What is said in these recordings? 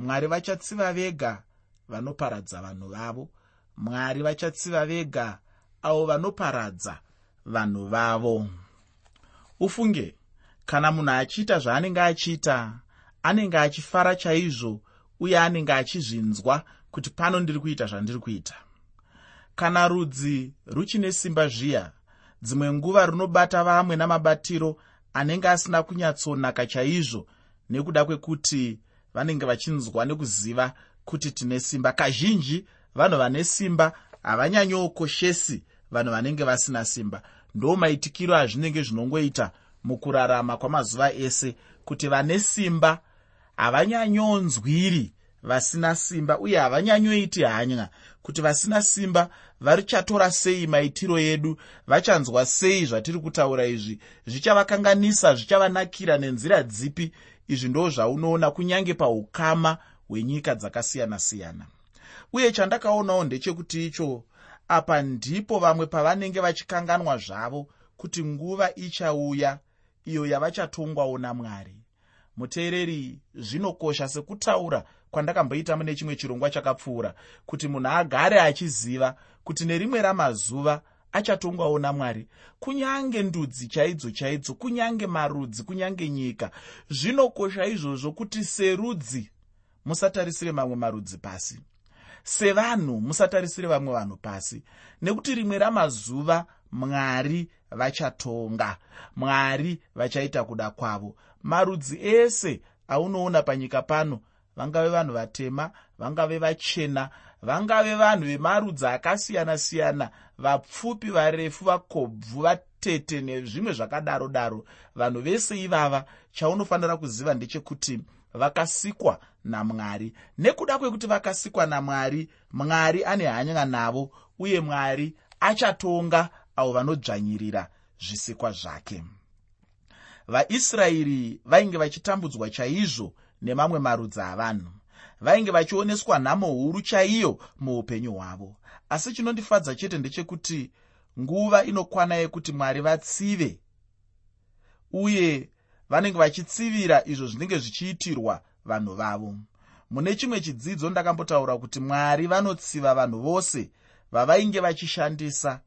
mwari vachatsiva vega vanoparadza vanhu vavo. Mwari vachatsiva vega avo vanoparadza vanhu vavo. Ufunge kana munhu achiita zvaanenge achiita anenge achifara chaizvo uye anenge achizvinzwa kuti pano ndiri kuita zvandiri kuita kana rudzi ruchine simba zviya dzimwe nguva runobata vamwe namabatiro anenge asina kunyatsonaka chaizvo nekuda kwekuti vanenge vachinzwa nekuziva kuti tine simba. Kazhinji vanhu vane simba havanyanyokoshesi vanhu vanenge vasina simba. Ndo maitikiro azvinenge zvinongoita mukurarama kwamazuva ese kuti vane simba havanyanyonzwiri vasina simba uye havanyanyoiti hanya. Kuti vasina simba varichatora sei maitiro edu vachanzwa sei zvatiri kutaura izvi zvichavakanganisa zvichavanakira nenzira dzipi izvi ndo zvaunoona kunyange paukama hwenyika dzakasiyana-siyana. Uye chandakaonawo ndechekuti icho apa ndipo vamwe pavanenge vachikanganwa zvavo kuti nguva ichauya iyo yavachatongwawo namwari. Muteereri zvinokosha sekutaura kwandakamboita mune chimwe chirongwa chakapfuura kuti munhu agare achiziva kuti nerimwe ramazuva achatongwawo namwari kunyange ndudzi chaidzo chaidzo kunyange marudzi kunyange nyika zvinokosha izvozvo kuti serudzi musatarisire mamwe marudzi pasi. Sevanhu musatarisire vamwe vanhu pasi. Nekuti rimwe ramazuva mwari vachatonga mwari vachaita kuda kwavo. Marudzi ese aunoona panyika pano vangave vanhu vatema vangave vachena vangave vanhu vemarudzi akasiyana-siyana vapfupi varefu vakobvu vatete nezvimwe zvakadaro daro vanhu vese ivava chaunofanira kuziva ndechekuti vakasikwa namwari. Nekuda kwekuti vakasikwa namwari mwari ane hanya navo uye mwari achatonga avo vanodzvanyirira zvisikwa zvake. Vaisraeri vainge vachitambudzwa chaizvo nemamwe marudzi avanhu vainge vachioneswa nhamo huru chaiyo muupenyu hwavo. Asi chinondifadza chete ndechekuti nguva inokwana yekuti mwari vatsive uye vanenge vachitsivira izvo zvinenge zvichiitirwa vanhu vavo. Mune chimwe chidzidzo ndakambotaura kuti mwari vanotsiva vanhu vose vavainge vachishandisa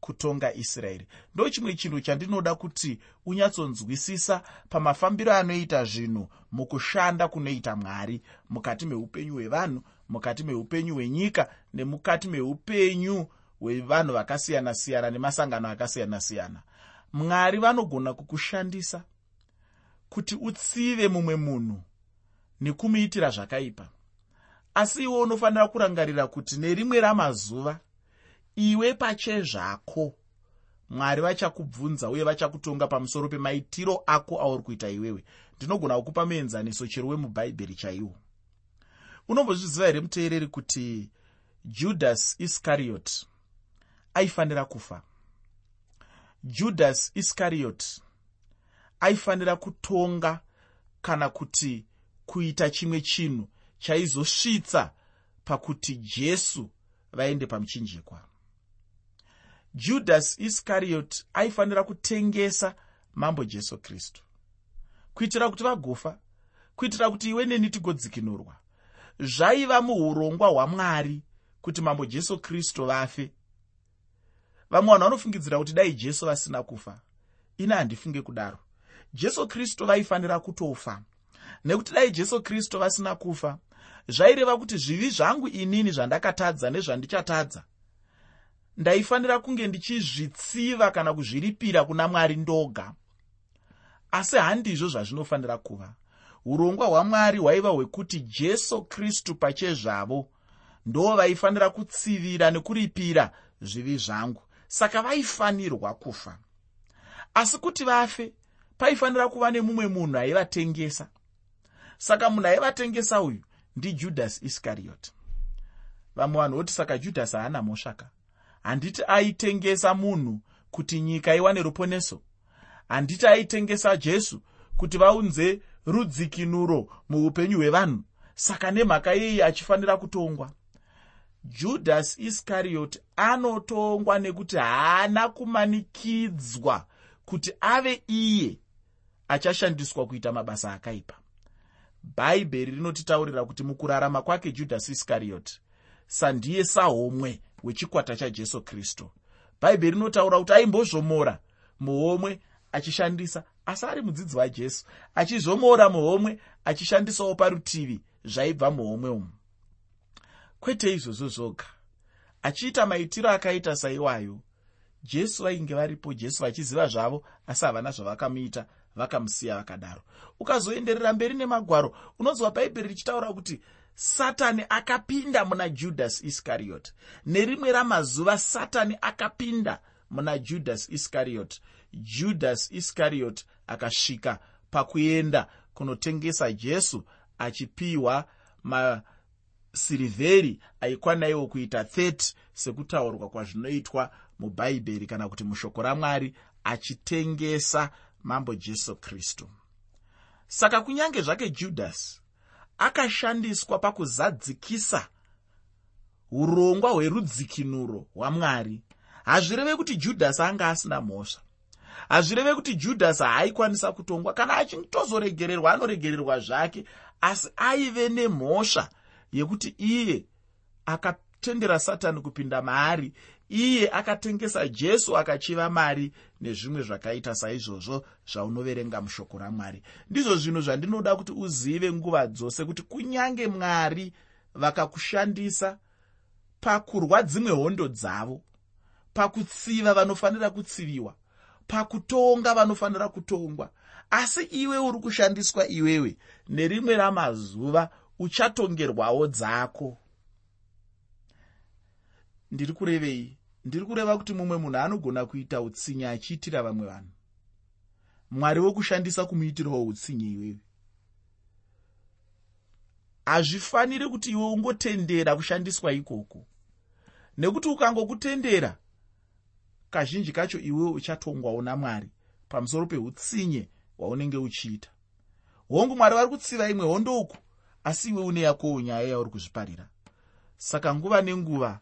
kutonga israeri. Ndo chimwe chinhu chandinoda kuti unyatsonzwisisa pamafambiro anoita zvinhu mukushanda kunoita mwari mukati meupenyu hwevanhu mukati meupenyu hwenyika nemukati meupenyu hwevanhu vakasiyana-siyana nemasangano akasiyana-siyana. Mwari vanogona kukushandisa kuti utsive mumwe munhu nekumuitira zvakaipa. Asi iwe unofanira kurangarira kuti nerimwe ramazuva iwe pachezvako mwari vachakubvunza uye vachakutonga pamusoro pemaitiro ako auri kuita iwewe. Ndinogona kukupa muenzaniso chero wemubhaibheri chaiwo. Unombozviziva here muteereri kuti judas iscariot aifanira kufa? Judas iscariot aifanira kutonga kana kuti kuita chimwe chinhu chaizosvitsa pakuti jesu vaende pamuchinjikwa judas iscariot aifanira kutengesa mambo jesu kristu. Kuitira kuti vagofa kuitira kuti iwe neni tigodzikinurwa zvaiva muurongwa hwamwari kuti mambo jesu kristu vafe. Vamwe vanhu vanofungidzira kuti dai jesu vasina kufa ine handifunge kudaro. Jesu kristu vaifanira kutofa. Nekuti dai jesu kristu vasina kufa zvaireva kuti zvivi zvangu inini zvandakatadza nezvandichatadza ndaifanira kunge ndichizvitsiva kana kuzviripira kuna mwari ndoga. Asi handizvo zvazvinofanira kuva. Urongwa hwamwari hwaiva hwekuti jesu kristu pachezvavo ndo vaifanira kutsivira nekuripira zvivi zvangu. Saka vaifanirwa kufa. Asi kuti vafe paifanira kuva nemumwe munhu aivatengesa. Saka munhu aivatengesa uyu ndijudhasi iscariot vamwe vanhu voti saka judhasi haana mhoshaka handiti aitengesa munhu kuti nyika iwane ruponeso? Handiti aitengesa jesu kuti vaunze rudzikinuro muupenyu hwevanhu? Saka nemhaka yei achifanira kutongwa. Judhasi iscariot anotongwa nekuti haana kumanikidzwa kuti ave iye achashandiswa kuita mabasa akaipa. Bhaibheri rinotitaurira kuti mukurarama kwake judhasi iskarioti sandiye sahomwe wechikwata chajesu kristu. Bhaibheri rinotaura kuti aimbozvomora muhomwe achishandisa asi ari mudzidzi wajesu. Achizvomora muhomwe achishandisawo parutivi zvaibva muhomwe umu. Kwete izvozvo zvoga. Achiita maitiro akaita saiwayo. Jesu vainge varipo jesu vachiziva zvavo asi havana zvavakamuita vakamusiya vakadaro. Ukazoenderera mberi nemagwaro unonzwa bhaibheri richitaura kuti satani akapinda muna judhasi iskariot nerimwe ramazuva satani akapinda muna judhasi iskariot judhasi iskariot akasvika pakuenda kunotengesa jesu achipiwa masirivheri aikwanaiwo kuita 30 sekutaurwa kwazvinoitwa mubhaibheri kana kuti mushoko ramwari achitengesa mambo jesu kristu. Saka kunyange zvake judhasi akashandiswa pakuzadzikisa urongwa hwerudzikinuro hwamwari. Hazvireve kuti judhasi anga asina mhosva. Hazvireve kuti judhasi haaikwanisa kutongwa. Kana achitozoregererwa anoregererwa zvake asi aive nemhosva yekuti iye akatendera satani kupinda maari iye akatengesa jesu akachiva mari nezvimwe zvakaita saizvozvo zvaunoverenga mushoko ramwari. Ndizvo zvinhu zvandinoda kuti uzive nguva dzose kuti kunyange mwari vakakushandisa pakurwa dzimwe hondo dzavo pakutsiva vanofanira kutsiviwa pakutonga vanofanira kutongwa asi iwe uri kushandiswa iwewe nerimwe ramazuva uchatongerwawo dzako. Ndiri kurevei ndiri kureva kuti mumwe munhu anogona kuita utsinye achiitira vamwe vanhu. Mwari wokushandisa kumuitirawo utsinye iwewe. Hazvifaniri kuti iwe ungotendera kushandiswa ikoko. Nekuti ukangokutendera kazhinji kacho iwewe uchatongwawo namwari pamusoro peutsinye hwaunenge uchiita. Hongu mwari vari kutsiva imwe hondouku asi iwe une yakowo nyaya yauri kuzviparira. Saka nguva nenguva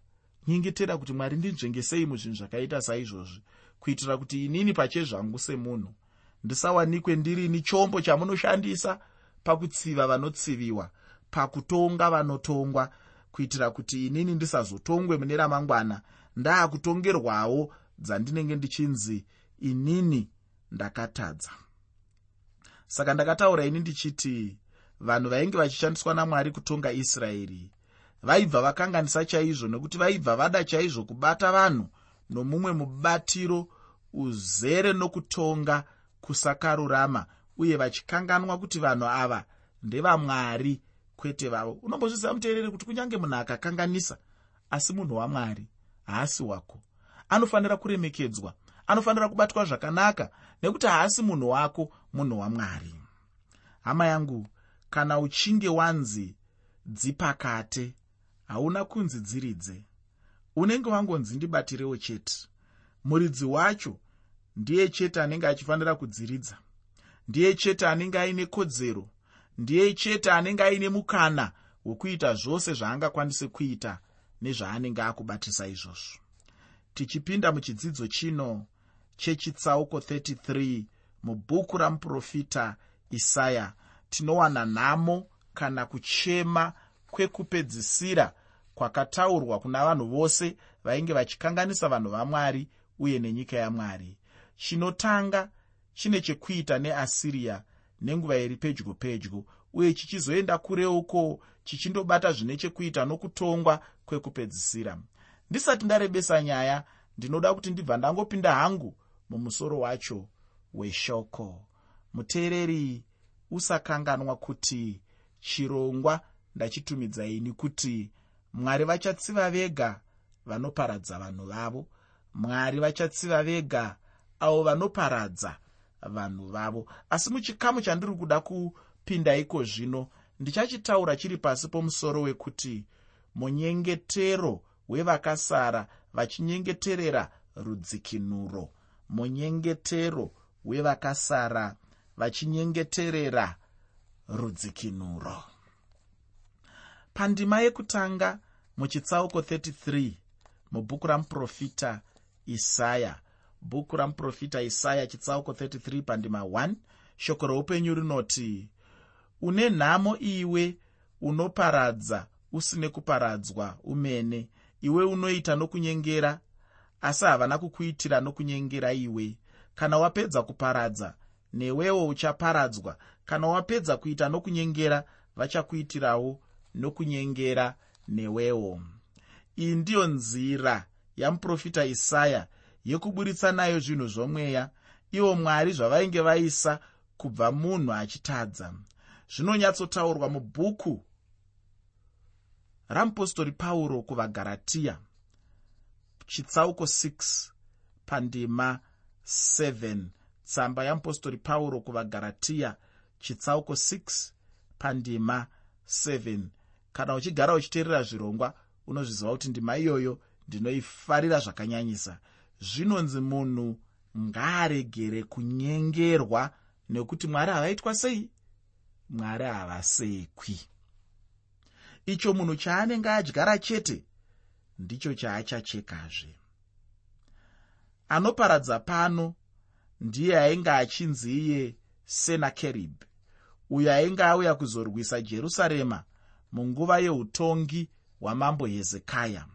nyengetera kuti mwari ndinzvengesei muzvinhu zvakaita saizvozvi kuitira kuti inini pachezvangu semunhu ndisawanikwe ndirini chombo chamunoshandisa pakutsiva vanotsiviwa pakutonga vanotongwa kuitira kuti inini ndisazotongwe mune ramangwana ndaakutongerwawo dzandinenge ndichinzi inini ndakatadza. Saka ndakataura ini ndichiti vanhu vainge vachishandiswa namwari kutonga israeri vaibva vakanganisa chaizvo nekuti vaibva vada chaizvo kubata vanhu nomumwe mubatiro uzere nokutonga kusakarurama uye vachikanganwa kuti vanhu ava ndevamwari kwete vavo. Unombozviziva muteereri kuti kunyange munhu akakanganisa asi munhu wamwari haasi wako. Anofanira kuremekedzwa anofanira kubatwa zvakanaka nekuti haasi munhu wako munhu wamwari. Hama yangu kana uchinge wanzi dzipakate hauna kunzi dziridze. Unenge wangonzi ndibatirewo chete. Muridzi wacho ndiye chete anenge achifanira kudziridza. Ndiye chete anenge aine kodzero. Ndiye chete anenge aine mukana wekuita zvose zvaangakwanise kuita nezvaanenge akubatisa izvozvo. Tichipinda muchidzidzo chino chechitsauko 33 mubhuku ramuprofita isaya. Tinowana nhamo kana kuchema kwekupedzisira kwakataurwa kuna vanhu vose vainge vachikanganisa vanhu vamwari uye nenyika yamwari. Chinotanga chine chekuita neasiriya nenguva iri pedyo pedyo uye chichizoenda kureuko chichindobata zvine chekuita nokutongwa kwekupedzisira. Ndisati ndarebesa nyaya ndinoda kuti ndibva ndangopinda hangu mumusoro wacho weshoko. Muteereri usakanganwa kuti chirongwa ndachitumidzaini kuti mwari vachatsiva vega vanoparadza vanhu vavo. Mwari vachatsiva vega avo vanoparadza vanhu vavo. Asi muchikamu chandiri kuda kupinda iko zvino ndichachitaura chiri pasi pomusoro wekuti munyengetero wevakasara vachinyengeterera rudzikinuro. Munyengetero wevakasara vachinyengeterera rudzikinuro pandima yekutanga muchitsauko 33 mubhuku ramuprofita isaya. Bhuku ramuprofita isaya chitsauko 33 pandima 1 shoko roupenyu rinoti une nhamo iwe unoparadza usine kuparadzwa umene. Iwe unoita nokunyengera asi havana kukuitira nokunyengera iwe. Kana wapedza kuparadza newewo uchaparadzwa. Kana wapedza kuita nokunyengera vachakuitirawo nokunyengera newewo. Iyi ndiyo nzira yamuprofita isaya yekuburitsa nayo zvinhu zvomweya ivo mwari zvavainge vaisa kubva munhu achitadza. Zvinonyatsotaurwa mubhuku ramupostori pauro kuvagaratiya chitsauko 6 pandima 7 tsamba yamupostori pauro kuvagaratiya chitsauko 6 pandima 7 kana uchigara uchiteerera zvirongwa unozviziva kuti ndima iyoyo ndinoifarira zvakanyanyisa. Zvinonzi munhu ngaaregere kunyengerwa nekuti mwari havaitwa sei? Mwari havasekwi icho munhu chaanenge adyara chete ndicho chaachachekazve. Anoparadza pano ndiye ainge achinzi iye senakerib uyo ainge auya kuzorwisa jerusarema munguva yeutongi hwamambo hezekaya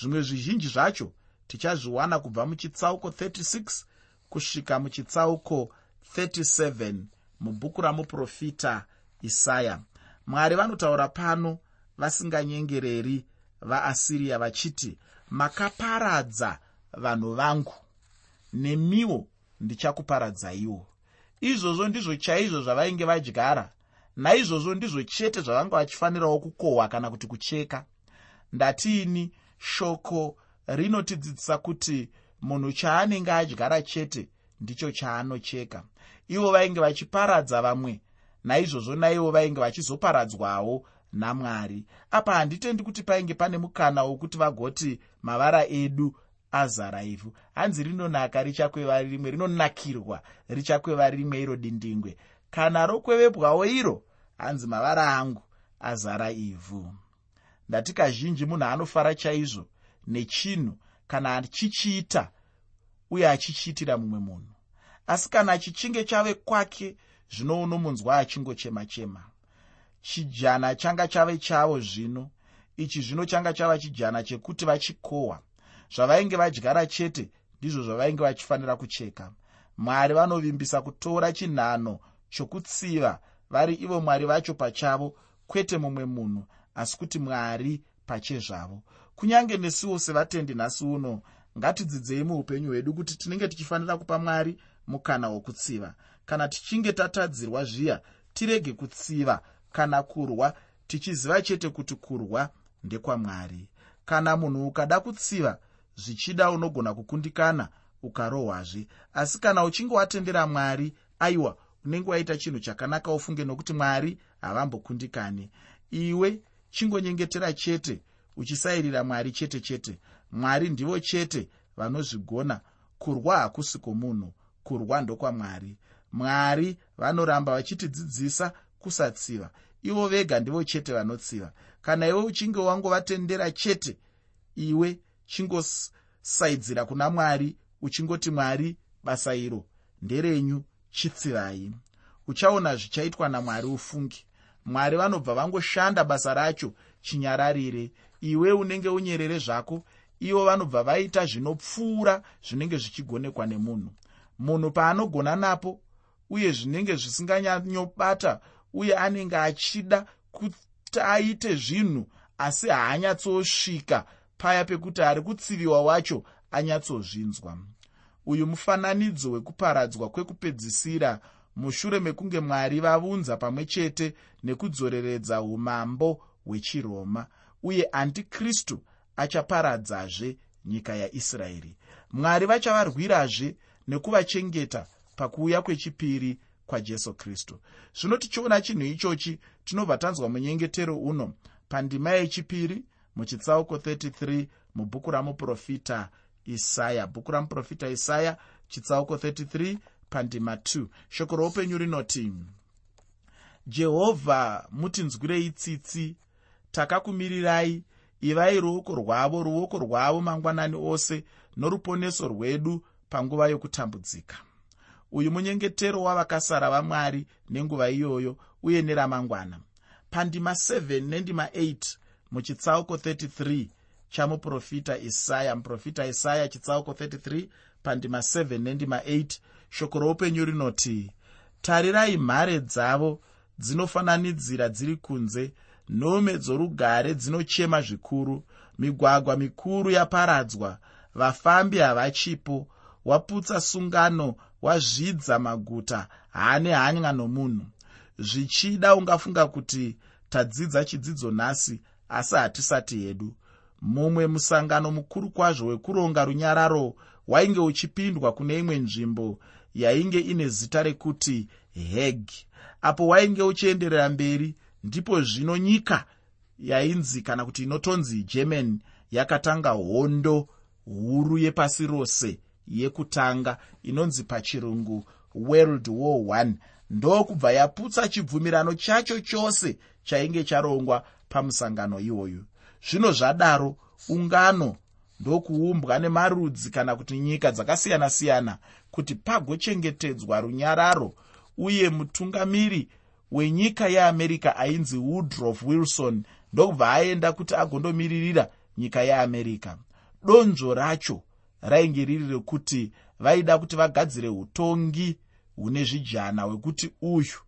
zvimwe zvizhinji zvacho tichazviwana kubva muchitsauko 36 kusvika muchitsauko 37 mubhuku ramuprofita isaya. Mwari vanotaura pano vasinganyengereri vaasiriya vachiti makaparadza vanhu vangu nemiwo ndichakuparadzaiwo izvozvo ndizvo chaizvo zvavainge vadyara naizvozvo ndizvo chete zvavanga vachifanirawo kukohwa kana kuti kucheka. Ndatiini shoko rinotidzidzisa kuti munhu chaanenge adyara chete ndicho chaanocheka. Ivo vainge vachiparadza vamwe naizvozvo naivo vainge vachizoparadzwawo namwari. Apa handitendi kuti painge pane mukana wokuti vagoti mavara edu azara ivhu. Hanzi rinonaka richakweva rimwe rinonakirwa richakweva rimwe iro dindingwe kana rokwevebwawo iro hanzi mavara angu azara ivhu. Ndati kazhinji munhu anofara chaizvo nechinhu kana achichiita uye achichiitira mumwe munhu. Asi kana chichinge chave kwake zvino unomunzwa achingochema-chema chijana changa chave chavo zvino ichi zvino changa chava chijana chekuti vachikohwa. Zvavainge vadyara chete ndizvo zvavainge vachifanira kucheka. Mwari vanovimbisa kutora chinhano chokutsiva vari ivo mwari vacho pachavo kwete mumwe munhu asi kuti mwari pachezvavo kunyange nesuwo sevatendi nhasi uno ngatidzidzei muupenyu hwedu kuti tinenge tichifanira kupa mwari mukana wokutsiva. Kana tichinge tatadzirwa zviya tirege kutsiva kana kurwa tichiziva chete kuti kurwa ndekwamwari kana munhu ukada kutsiva zvichida unogona kukundikana ukarohwazve. Asi kana uchinge watendera mwari aiwa unenge waita chinhu chakanaka ufunge nokuti mwari havambokundikani. Iwe chingonyengetera chete uchisayirira mwari chete chete. Mwari ndivo chete vanozvigona. Kurwa hakusi kwomunhu kurwa ndokwamwari. Mwari vanoramba vachitidzidzisa kusatsiva. Ivo vega ndivo chete vanotsiva. Kana iwe uchinge wangovatendera chete iwe chingosaidzira kuna mwari uchingoti mwari basa iro nderenyu chitsivai uchaona zvichaitwa namwari ufungi. Mwari vanobva vangoshanda basa racho chinyararire. Iwe unenge unyerere zvako ivo vanobva vaita zvinopfuura zvinenge zvichigonekwa nemunhu. Munhu paanogona napo uye zvinenge zvisinganyanyobata uye anenge achida kuti aite zvinhu asi haanyatsosvika paya pekuti ari kutsiviwa wacho anyatsozvinzwa uyu mufananidzo wekuparadzwa kwekupedzisira mushure mekunge mwari vaunza pamwe chete nekudzoreredza umambo hwechiroma uye andikristu achaparadzazve nyika yaisraeri. Mwari vachavarwirazve nekuvachengeta pakuuya kwechipiri kwajesu kristu. Zvino tichiona chinhu ichochi tinobva tanzwa munyengetero uno. Pandima yechipiri muchitsauko 33 mubhuku ramuprofita isaya. Bhuku ramuprofita isaya chitsauko 33 pandima 2 shoko roupenyu rinoti jehovha mutinzwirei tsitsi. Takakumirirai. Ivai ruoko rwavo ruoko rwavo mangwanani ose noruponeso rwedu panguva yokutambudzika. Uyu munyengetero wavakasara vamwari nenguva iyoyo uye neramangwana. Pandima 7 nendima 8 muchitsauko 33 chamuprofita isaya muprofita isaya chitsauko 33 pandima 7 nendima 8 shoko roupenyu rinoti tarirai mhare dzavo dzinofananidzira dziri kunze nhome dzorugare dzinochema zvikuru. Migwagwa mikuru yaparadzwa vafambi havachipo. Waputsa sungano wazvidza maguta haane hanya nomunhu. Zvichida ungafunga kuti tadzidza chidzidzo nhasi asi hatisati hedu mumwe musangano mukuru kwazvo wekuronga runyararo wainge uchipindwa kune imwe nzvimbo yainge ine zita rekuti heg apo wainge uchienderera mberi ndipo zvino nyika yainzi kana kuti inotonzi german yakatanga hondo huru yepasi rose yekutanga inonzi pachirungu world war i ndokubva yaputsa chibvumirano chacho chose chainge charongwa pamusangano iwoyu zvino zvadaro ungano ndokuumbwa nemarudzi kana kuti nyika dzakasiyana-siyana kuti pagochengetedzwa runyararo uye mutungamiri wenyika yeamerica ainzi woodrof wilson ndokubva aenda kuti agondomiririra nyika yeamerica. Donzvo racho rainge riri rekuti vaida kuti vagadzire utongi hune zvijana hwekuti uyu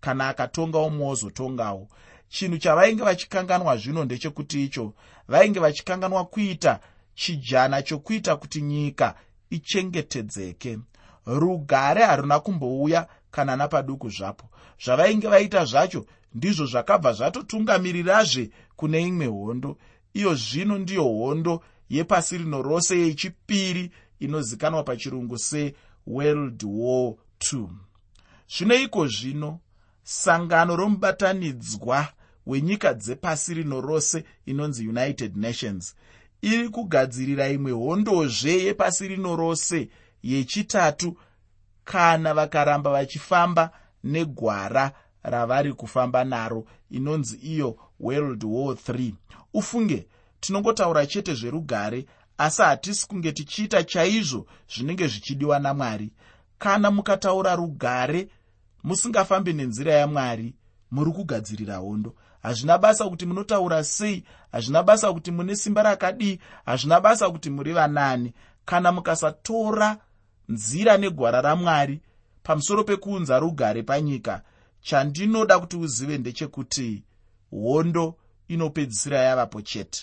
kana akatonga umwe wozotongawo chinhu chavainge vachikanganwa zvino ndechekuti icho. Vainge vachikanganwa kuita chijana chokuita kuti nyika ichengetedzeke. Rugare haruna kumbouya kana napaduku zvapo. Zvavainge vaita zvacho ndizvo zvakabva zvatotungamirirazve kune imwe hondo. Iyo zvino ndiyo hondo yepasi rino rose yechipiri inozikanwa pachirungu seworld war ii zvinoiko zvino sangano romubatanidzwa wenyika dzepasi rino rose inonzi united nations. Iri kugadzirira imwe hondozve yepasi rino rose yechitatu kana vakaramba vachifamba negwara ravari kufamba naro inonzi iyo world war iii ufunge tinongotaura chete zverugare asi hatisi kunge tichiita chaizvo zvinenge zvichidiwa namwari. Kana mukataura rugare musingafambi nenzira yamwari muri kugadzirira hondo hazvina basa kuti munotaura sei? Hazvina basa kuti mune simba rakadii? Hazvina basa kuti muri vanani kana mukasatora nzira negwara ramwari pamusoro pekuunza rugare panyika chandinoda kuti uzive ndechekuti hondo inopedzisira yavapo chete.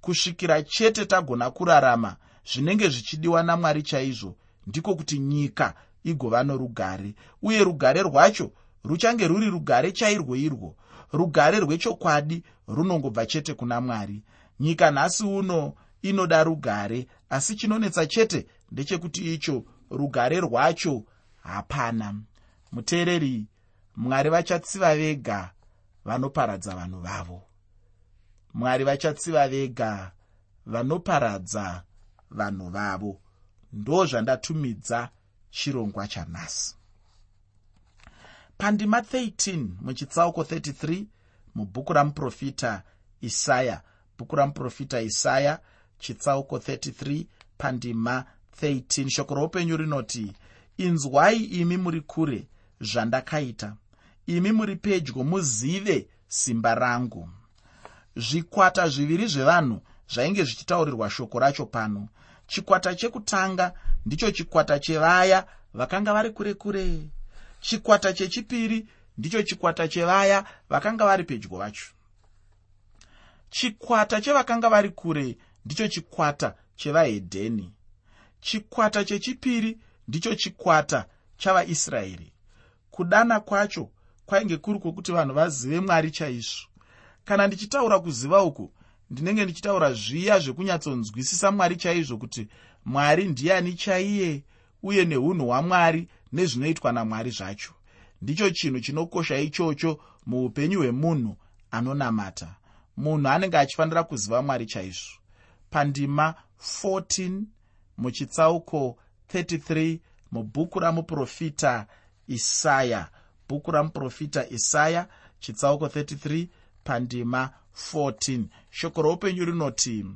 Kusvikira chete tagona kurarama zvinenge zvichidiwa namwari chaizvo ndiko kuti nyika igova norugare. Uye rugare rwacho ruchange ruri rugare chairwo irwo rugare rwechokwadi runongobva chete kuna mwari. Nyika nhasi uno inoda rugare asi chinonetsa chete ndechekuti icho rugare rwacho hapana. Muteereri mwari vachatsiva vega vanoparadza vanhu vavo. Mwari vachatsiva vega vanoparadza vanhu vavo. Ndo zvandatumidza chirongwa chanhasi pandima 13 muchitsauko 33 mubhuku ramuprofita isaya. Bhuku ramuprofita isaya chitsauko 33 pandima 13 shoko roupenyu rinoti inzwai imi muri kure zvandakaita. Imi muri pedyo muzive simba rangu. Zvikwata zviviri zvevanhu zvainge zvichitaurirwa shoko racho pano. Chikwata chekutanga ndicho chikwata chevaya vakanga vari kure kure chikwata chechipiri ndicho chikwata chevaya vakanga vari pedyo vacho. Chikwata chevakanga vari kure ndicho chikwata chevahedheni. Chikwata chechipiri ndicho chikwata chavaisraeri. Kudana kwacho kwainge kuri kwokuti vanhu vazive mwari chaizvo. Kana ndichitaura kuziva uku ndinenge ndichitaura zviya zvekunyatsonzwisisa mwari chaizvo kuti mwari ndiani chaiye uye neunhu hwamwari nezvinoitwa namwari zvacho. Ndicho chinhu chinokosha ichocho muupenyu hwemunhu anonamata munhu anenge achifanira kuziva mwari chaizvo. Pandima 14 muchitsauko 33 mubhuku ramuprofita isaya. Bhuku ramuprofita isaya chitsauko 33 pandima 14 shoko roupenyu rinoti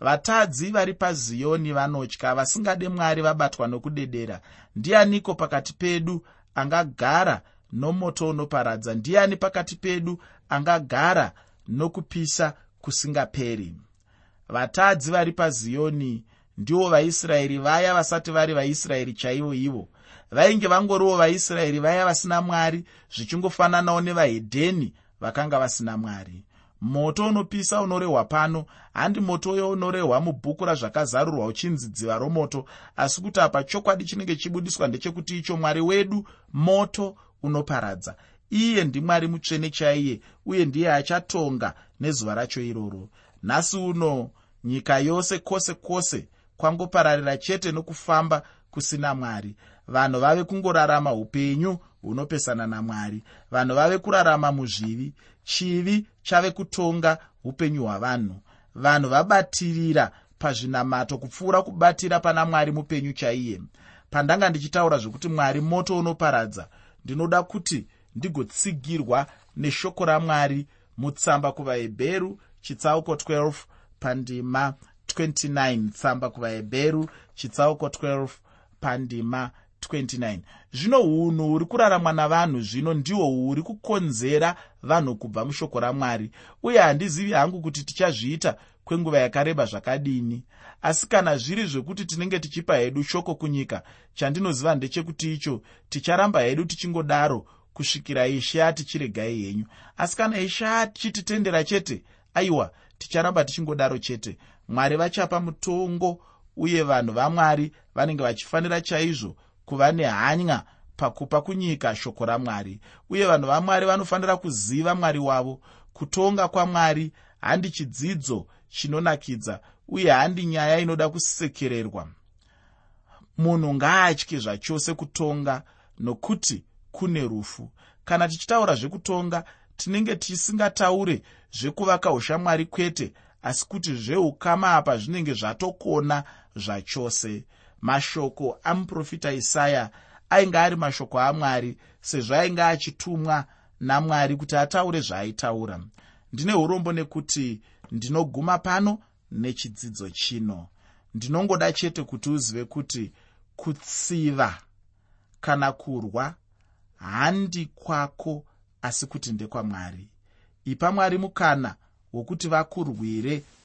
vatadzi vari paziyoni vanotya vasingade mwari vabatwa nokudedera. Ndianiko pakati pedu angagara nomoto unoparadza? Ndiani pakati pedu angagara nokupisa kusingaperi? Vatadzi vari paziyoni ndivo vaisraeri vaya vasati vari vaisraeri chaivo ivo. Vainge vangoriwo vaisraeri vaya vasina mwari zvichingofananawo nevahedheni vakanga vasina mwari moto unopisa unorehwa pano. Handi moto uyo unorehwa mubhuku razvakazarurwa uchinzi dziva romoto. Asi kuti apa chokwadi chinenge chibudiswa ndechekuti icho mwari wedu moto unoparadza. Iye ndimwari mutsvene chaiye uye ndiye achatonga nezuva racho iroro. Nhasi uno nyika yose kwose kwose kwangopararira chete nokufamba kusina mwari. Vanhu vave kungorarama upenyu hunopesana namwari vanhu vave kurarama muzvivi. Chivi chave kutonga upenyu hwavanhu. Vanhu vabatirira pazvinamato kupfuura kubatira pana mwari mupenyu chaiye. Pandanga ndichitaura zvokuti mwari moto unoparadza ndinoda kuti ndigotsigirwa neshoko ramwari mutsamba kuvahebheru chitsauko 12 pandima 29 tsamba kuvahebheru chitsauko 12 pandima 29 zvino unhu huri kuraramwa navanhu zvino ndihwo huri kukonzera vanhu kubva mushoko ramwari. Uye handizivi hangu kuti tichazviita kwenguva yakareba zvakadini. Asi kana zviri zvekuti tinenge tichipa hedu shoko kunyika chandinoziva ndechekuti icho ticharamba hedu tichingodaro kusvikira ishe atichiregai henyu. Asi kana ishe achititendera chete aiwa ticharamba tichingodaro chete. Mwari vachapa mutongo uye vanhu vamwari vanenge vachifanira chaizvo kuva nehanya pakupa kunyika shoko ramwari. Uye vanhu vamwari vanofanira kuziva mwari wavo. Kutonga kwamwari handi chidzidzo chinonakidza uye handi nyaya inoda kusekererwa. Munhu ngaatye zvachose kutonga nokuti kune rufu. Kana tichitaura zvekutonga tinenge tisingataure zvekuvaka ushamwari kwete asi kuti zveukama apa zvinenge zvatokona zvachose mashoko amuprofita isaya ainge ari mashoko amwari sezvo ainge achitumwa namwari kuti ataure zvaaitaura ndine urombo nekuti ndinoguma pano nechidzidzo chino. Ndinongoda chete kuti uzive kuti kutsiva kana kurwa handi kwako asi kuti ndekwamwari. Ipa mwari mukana wokuti vakurwire